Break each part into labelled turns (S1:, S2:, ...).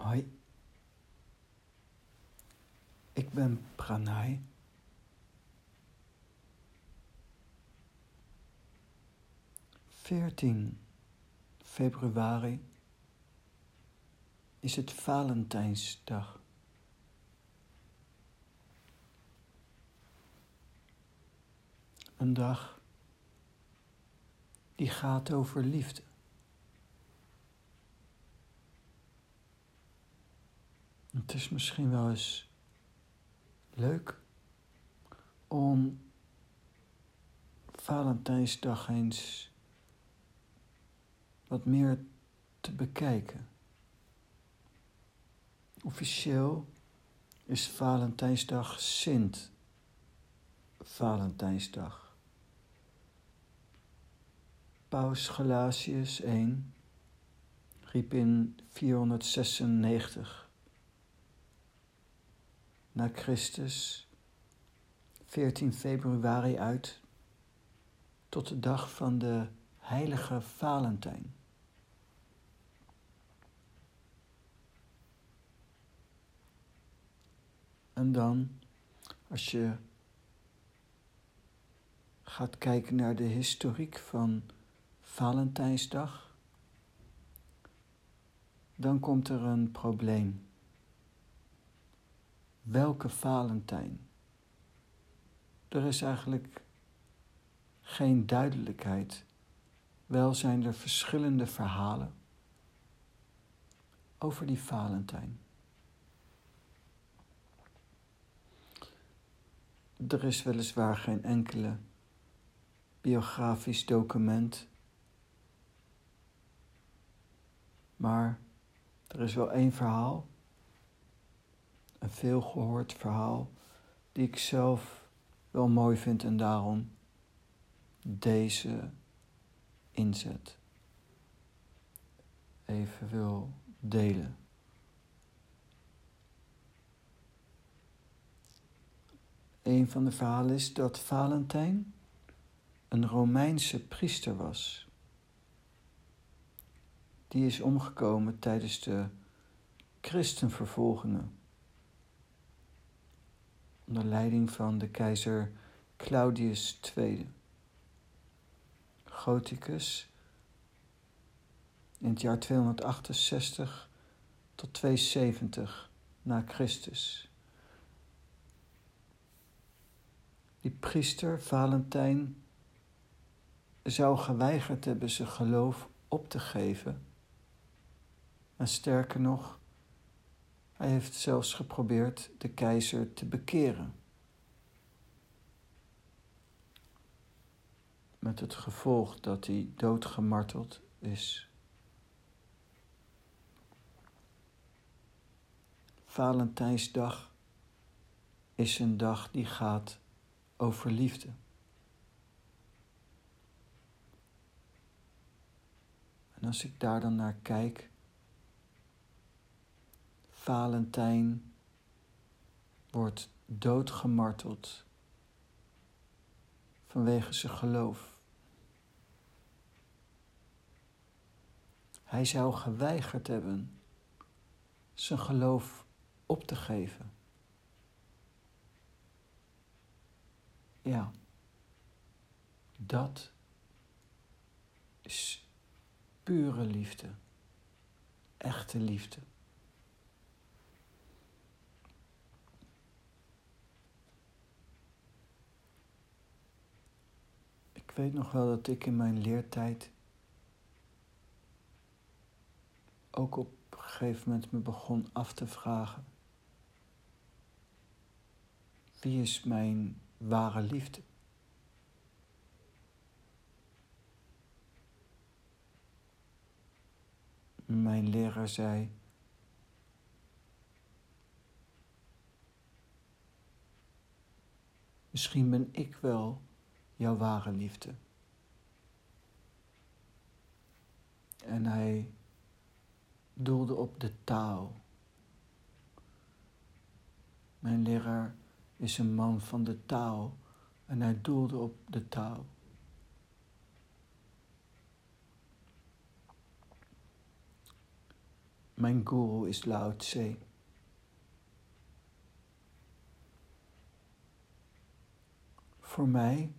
S1: Hoi, ik ben Pranay. Veertien februari is het Valentijnsdag. Een dag die gaat over liefde. Het is misschien wel eens leuk om Valentijnsdag eens wat meer te bekijken. Officieel is Valentijnsdag Sint Valentijnsdag. Paus Gelasius I riep in 496 na Christus 14 februari uit tot de dag van de heilige Valentijn. En dan, als je gaat kijken naar de historiek van Valentijnsdag, dan komt er een probleem. Welke Valentijn? Er is eigenlijk geen duidelijkheid. Wel zijn er verschillende verhalen over die Valentijn. Er is weliswaar geen enkele biografisch document, maar er is wel één verhaal een veelgehoord verhaal die ik zelf wel mooi vind en daarom deze inzet even wil delen. Een van de verhalen is dat Valentijn een Romeinse priester was. Die is omgekomen tijdens de christenvervolgingen onder leiding van de keizer Claudius II. Gothicus in het jaar 268 tot 270 na Christus. Die priester Valentijn zou geweigerd hebben zijn geloof op te geven. En sterker nog, hij heeft zelfs geprobeerd de keizer te bekeren. Met het gevolg dat hij doodgemarteld is. Valentijnsdag is een dag die gaat over liefde. En als ik daar dan naar kijk, Valentijn wordt doodgemarteld vanwege zijn geloof. Hij zou geweigerd hebben zijn geloof op te geven. Ja, dat is pure liefde, echte liefde. Ik weet nog wel dat ik in mijn leertijd ook op een gegeven moment me begon af te vragen: wie is mijn ware liefde? Mijn leraar zei: Misschien ben ik wel jouw ware liefde. En hij doelde op de taal. Mijn leraar is een man van de taal en hij doelde op de taal. Mijn guru is Lao Tse. Voor mij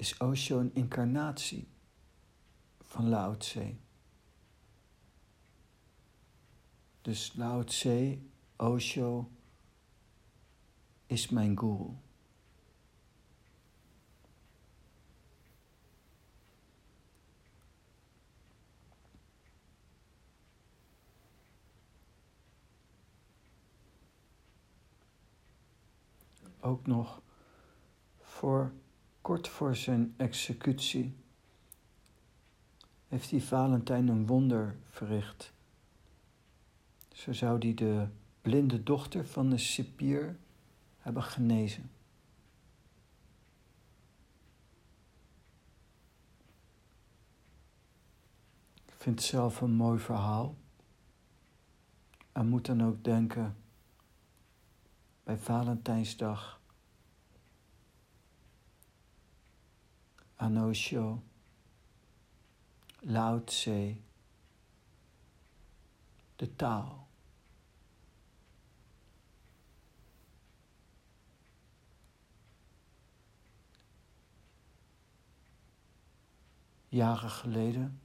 S1: is Osho een incarnatie van Lao. Dus Lao Tse, Osho, is mijn guru. Ook nog voor kort voor zijn executie heeft die Valentijn een wonder verricht. Zo zou hij de blinde dochter van de cipier hebben genezen. Ik vind het zelf een mooi verhaal. En moet dan ook denken bij Valentijnsdag aan Osho, Lao Tse, de taal. Jaren geleden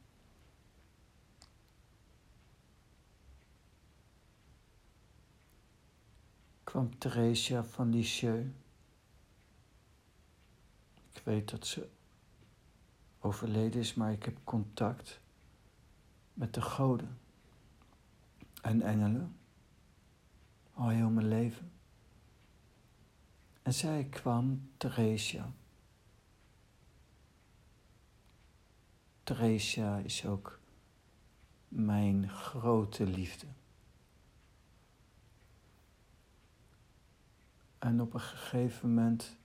S1: kwam Theresia van Lisieux. Ik weet dat ze overleden is, maar ik heb contact met de goden en engelen al heel mijn leven. En zij kwam Theresia. Theresia is ook mijn grote liefde. En op een gegeven moment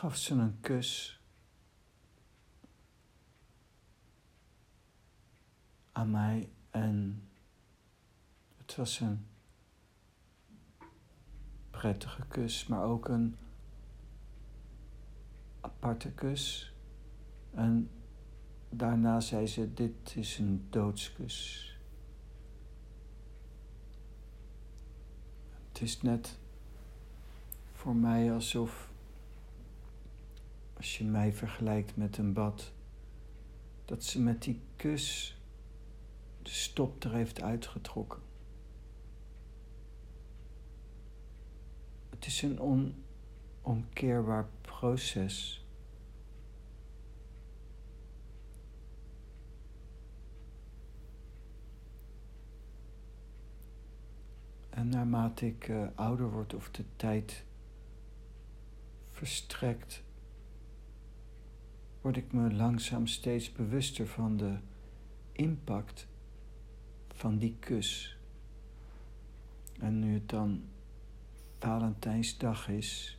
S1: gaf ze een kus aan mij en het was een prettige kus, maar ook een aparte kus. En daarna zei ze: Dit is een doodskus. Het is net voor mij alsof, als je mij vergelijkt met een bad, dat ze met die kus de stop er heeft uitgetrokken. Het is een onomkeerbaar proces. En naarmate ik uh, ouder word of de tijd verstrekt, word ik me langzaam steeds bewuster van de impact van die kus. En nu het dan Valentijnsdag is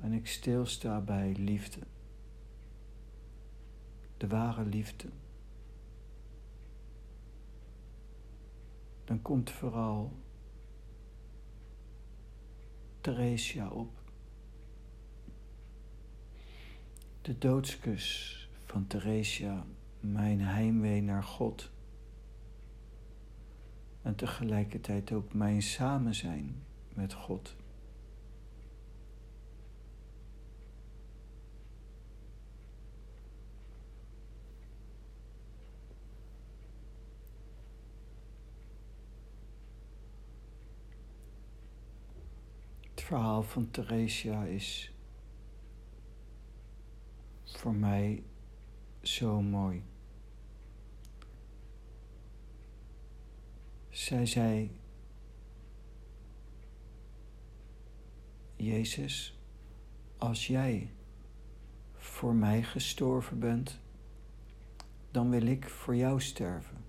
S1: en ik stilsta bij liefde, de ware liefde. dan komt vooral Theresia op. De doodskus van Theresia, mijn heimwee naar God. En tegelijkertijd ook mijn samenzijn met God. verhaal van Theresia is voor mij zo mooi. Zij zei: Jezus, als jij voor mij gestorven bent, dan wil ik voor jou sterven.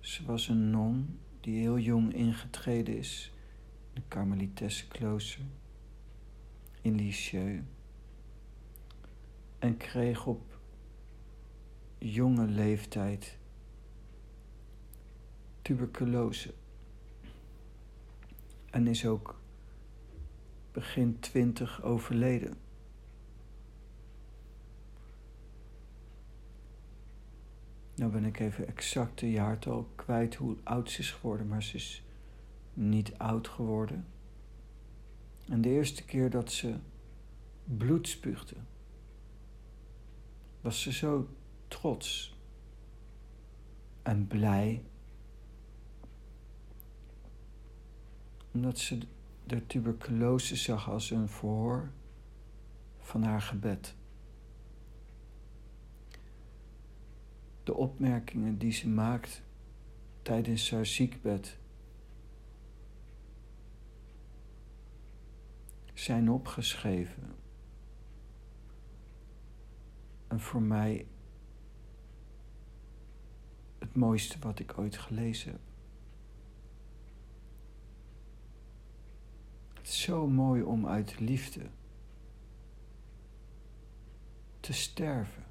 S1: Ze was een non die heel jong ingetreden is de Karmelitesse klooster in Lisieux en kreeg op jonge leeftijd tuberculose en is ook begin twintig overleden. Nou ben ik even exact de jaartal kwijt hoe oud ze is geworden, maar ze is niet oud geworden. En de eerste keer dat ze bloed spuugde, was ze zo trots en blij. Omdat ze de tuberculose zag als een verhoor van haar gebed. De opmerkingen die ze maakt tijdens haar ziekbed zijn opgeschreven. En voor mij het mooiste wat ik ooit gelezen heb. Het is zo mooi om uit liefde te sterven.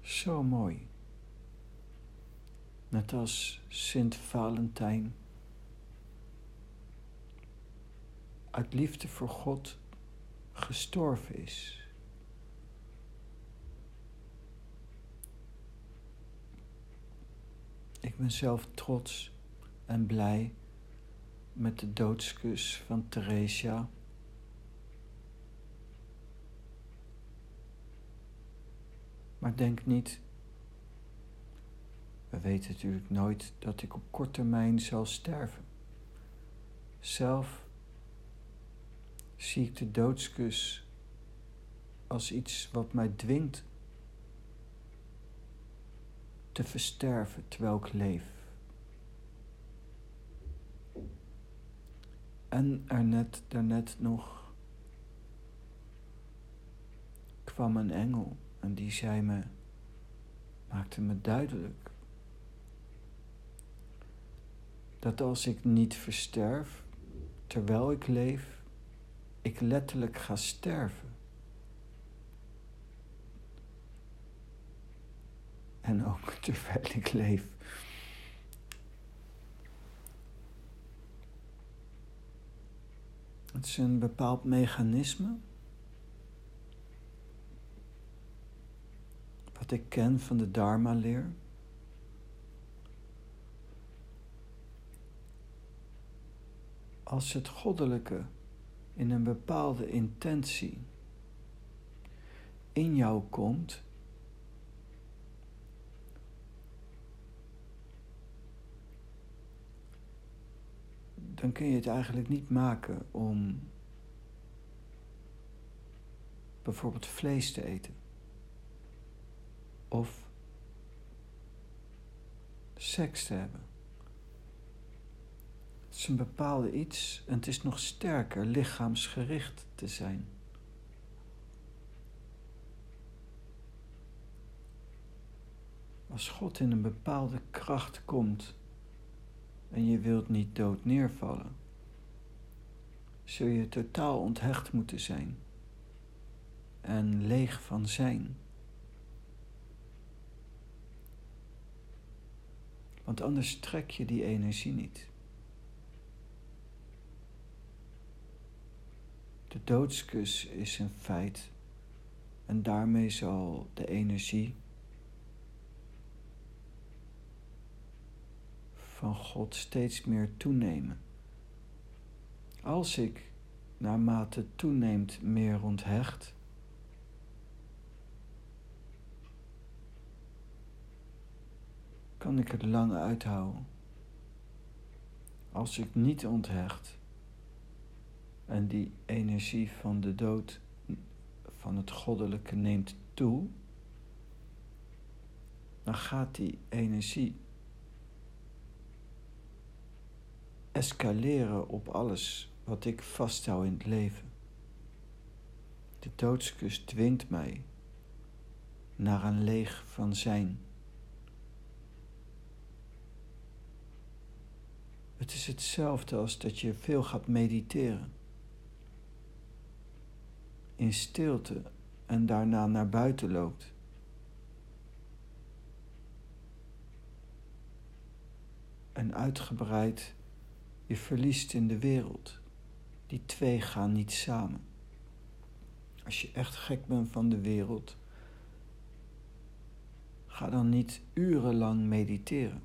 S1: Zo mooi. Net als Sint Valentijn uit liefde voor God gestorven is. Ik ben zelf trots en blij met de doodskus van Theresia. Maar denk niet, we weten natuurlijk nooit dat ik op korte termijn zal sterven. Zelf zie ik de doodskus als iets wat mij dwingt te versterven terwijl ik leef. En er net, daarnet nog kwam een engel en die zei me, maakte me duidelijk dat als ik niet versterf terwijl ik leef, ik letterlijk ga sterven. En ook terwijl ik leef. Het is een bepaald mechanisme. Wat ik ken van de Dharma-leer. Als het goddelijke in een bepaalde intentie in jou komt, dan kun je het eigenlijk niet maken om bijvoorbeeld vlees te eten. Of seks te hebben. Een bepaalde iets en het is nog sterker lichaamsgericht te zijn. Als God in een bepaalde kracht komt en je wilt niet dood neervallen, zul je totaal onthecht moeten zijn en leeg van zijn. Want anders trek je die energie niet. De doodskus is een feit en daarmee zal de energie van God steeds meer toenemen. Als ik naarmate toeneemt meer onthecht, kan ik het lang uithouden. Als ik niet onthecht, en die energie van de dood, van het goddelijke neemt toe, dan gaat die energie escaleren op alles wat ik vasthoud in het leven. De doodskus dwingt mij naar een leeg van zijn. Het is hetzelfde als dat je veel gaat mediteren in stilte en daarna naar buiten loopt. En uitgebreid je verliest in de wereld. Die twee gaan niet samen. Als je echt gek bent van de wereld, ga dan niet urenlang mediteren.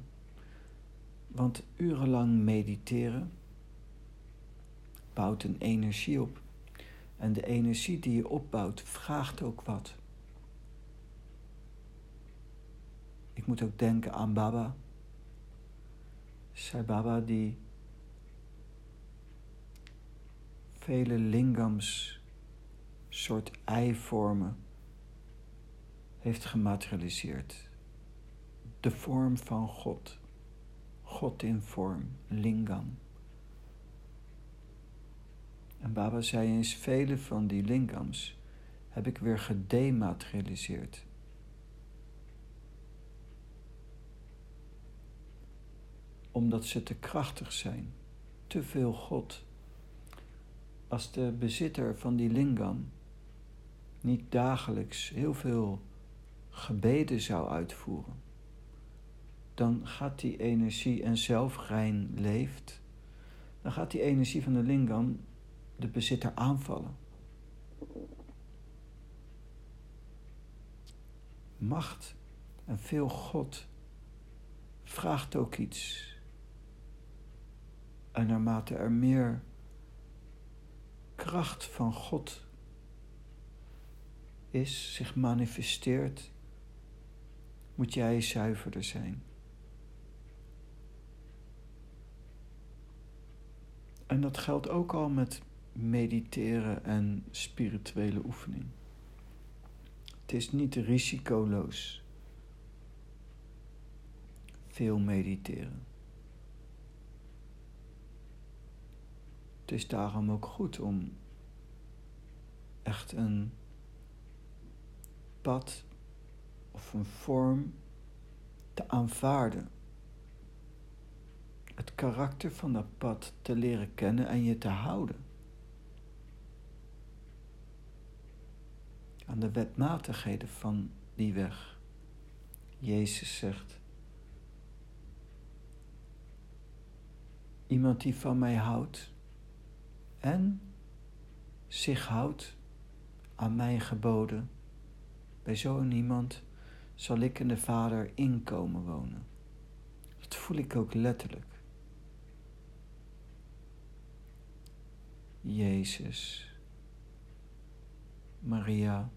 S1: Want urenlang mediteren bouwt een energie op. En de energie die je opbouwt vraagt ook wat. Ik moet ook denken aan Baba. Sai Baba die vele lingams, soort eivormen, heeft gematerialiseerd. De vorm van God. God in vorm, lingam. En Baba zei eens, vele van die lingams heb ik weer gedematerialiseerd. Omdat ze te krachtig zijn, te veel God. Als de bezitter van die lingam niet dagelijks heel veel gebeden zou uitvoeren, dan gaat die energie en zelfrein leeft, dan gaat die energie van de lingam de bezitter aanvallen. Macht en veel God vraagt ook iets. En naarmate er meer kracht van God is, zich manifesteert, moet jij zuiverder zijn. En dat geldt ook al met mediteren en spirituele oefening. Het is niet risicoloos. Veel mediteren. Het is daarom ook goed om echt een pad of een vorm te aanvaarden. Het karakter van dat pad te leren kennen en je te houden. Aan de wetmatigheden van die weg. Jezus zegt, iemand die van mij houdt en zich houdt aan mijn geboden, bij zo'n iemand zal ik en de Vader inkomen wonen. Dat voel ik ook letterlijk. Jezus, Maria,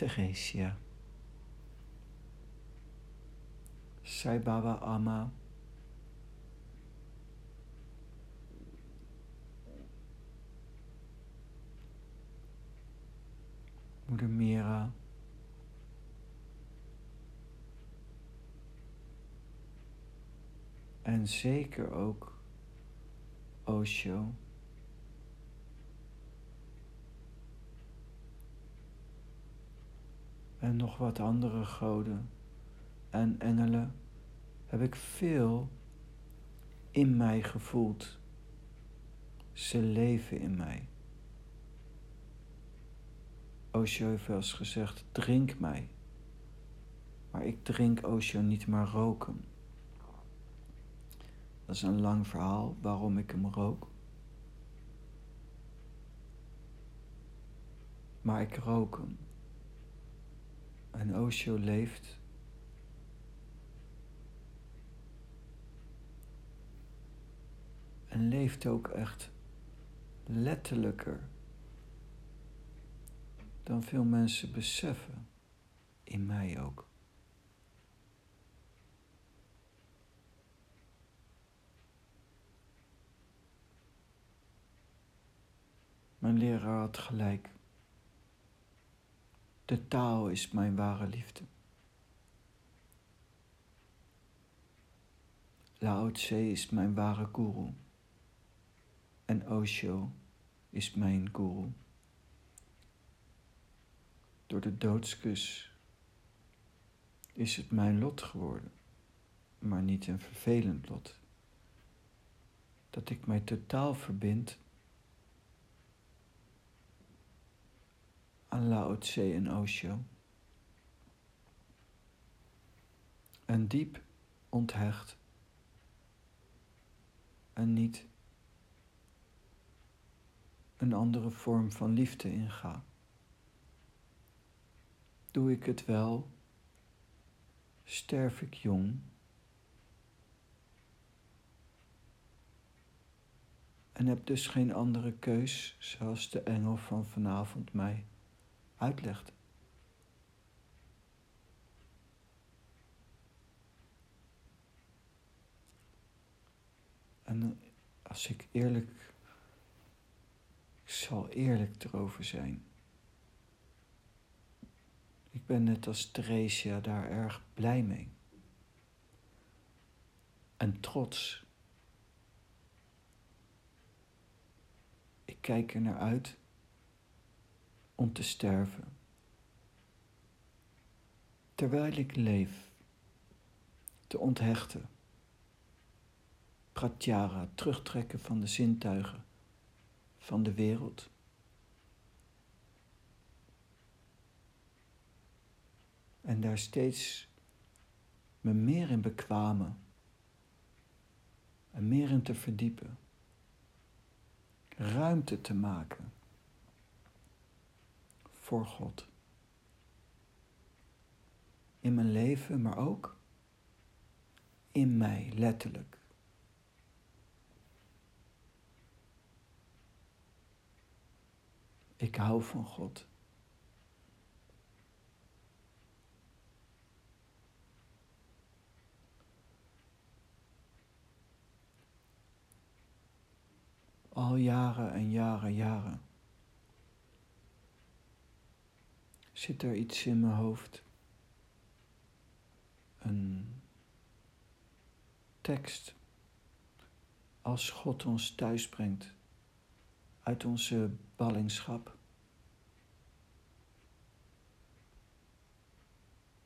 S1: Theresia. Sai Baba Ama. Moeder Mira. En zeker ook Osho. En nog wat andere goden en engelen heb ik veel in mij gevoeld. Ze leven in mij. Osho heeft wel gezegd, drink mij. Maar ik drink Osho niet maar roken. Dat is een lang verhaal waarom ik hem rook. Maar ik rook hem en Osho leeft. En leeft ook echt letterlijker dan veel mensen beseffen. In mij ook. Mijn leraar had gelijk. De taal is mijn ware liefde. Lao Tse is mijn ware guru. En Osho is mijn guru. Door de doodskus is het mijn lot geworden, maar niet een vervelend lot. Dat ik mij totaal verbind aan Lao Tse en Osho. En diep onthecht en niet een andere vorm van liefde inga. Doe ik het wel, sterf ik jong. En heb dus geen andere keus, zoals de engel van vanavond mij uitlegde. En als ik eerlijk, ik zal eerlijk erover zijn. Ik ben net als Theresia daar erg blij mee. En trots. Ik kijk er naar uit om te sterven. Terwijl ik leef, te onthechten pratyara, terugtrekken van de zintuigen van de wereld. En daar steeds me meer in bekwamen en meer in te verdiepen. Ruimte te maken voor God. In mijn leven, maar ook in mij, letterlijk. Ik hou van God. Al jaren en jaren, jaren zit er iets in mijn hoofd. Een tekst. Als God ons thuis brengt uit onze ballingschap.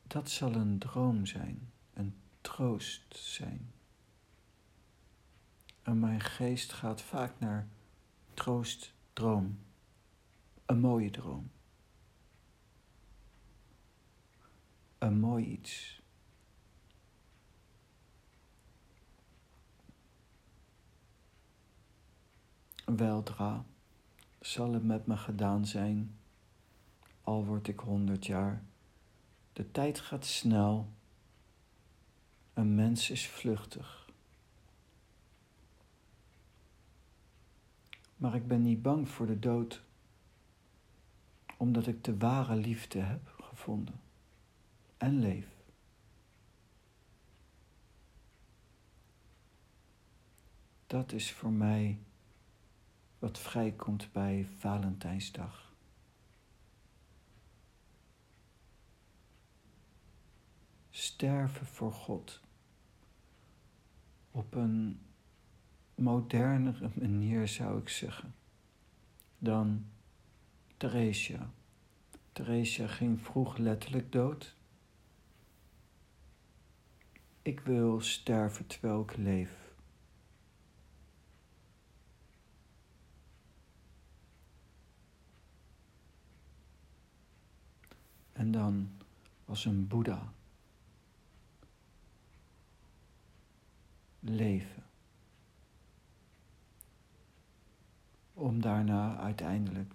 S1: Dat zal een droom zijn, een troost zijn. En mijn geest gaat vaak naar troost, droom, een mooie droom. Een mooi iets. Weldra zal het met me gedaan zijn, al word ik honderd jaar. De tijd gaat snel. Een mens is vluchtig. Maar ik ben niet bang voor de dood, omdat ik de ware liefde heb gevonden en leef. Dat is voor mij wat vrijkomt bij Valentijnsdag. Sterven voor God op een modernere manier zou ik zeggen dan Theresia. Theresia ging vroeg letterlijk dood. Ik wil sterven terwijl ik leef. en dan als een Boeddha leven. Om daarna uiteindelijk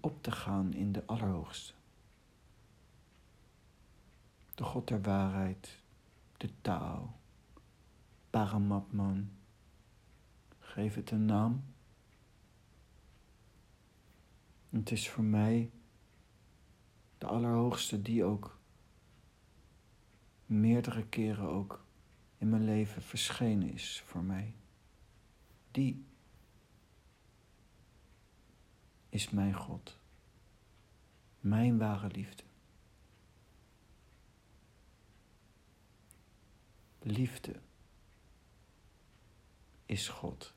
S1: op te gaan in de Allerhoogste. De God der waarheid, de Tao, Paramatman. Geef het een naam. Het is voor mij de Allerhoogste die ook meerdere keren ook in mijn leven verschenen is voor mij. Die is mijn God, mijn ware liefde. Liefde is God.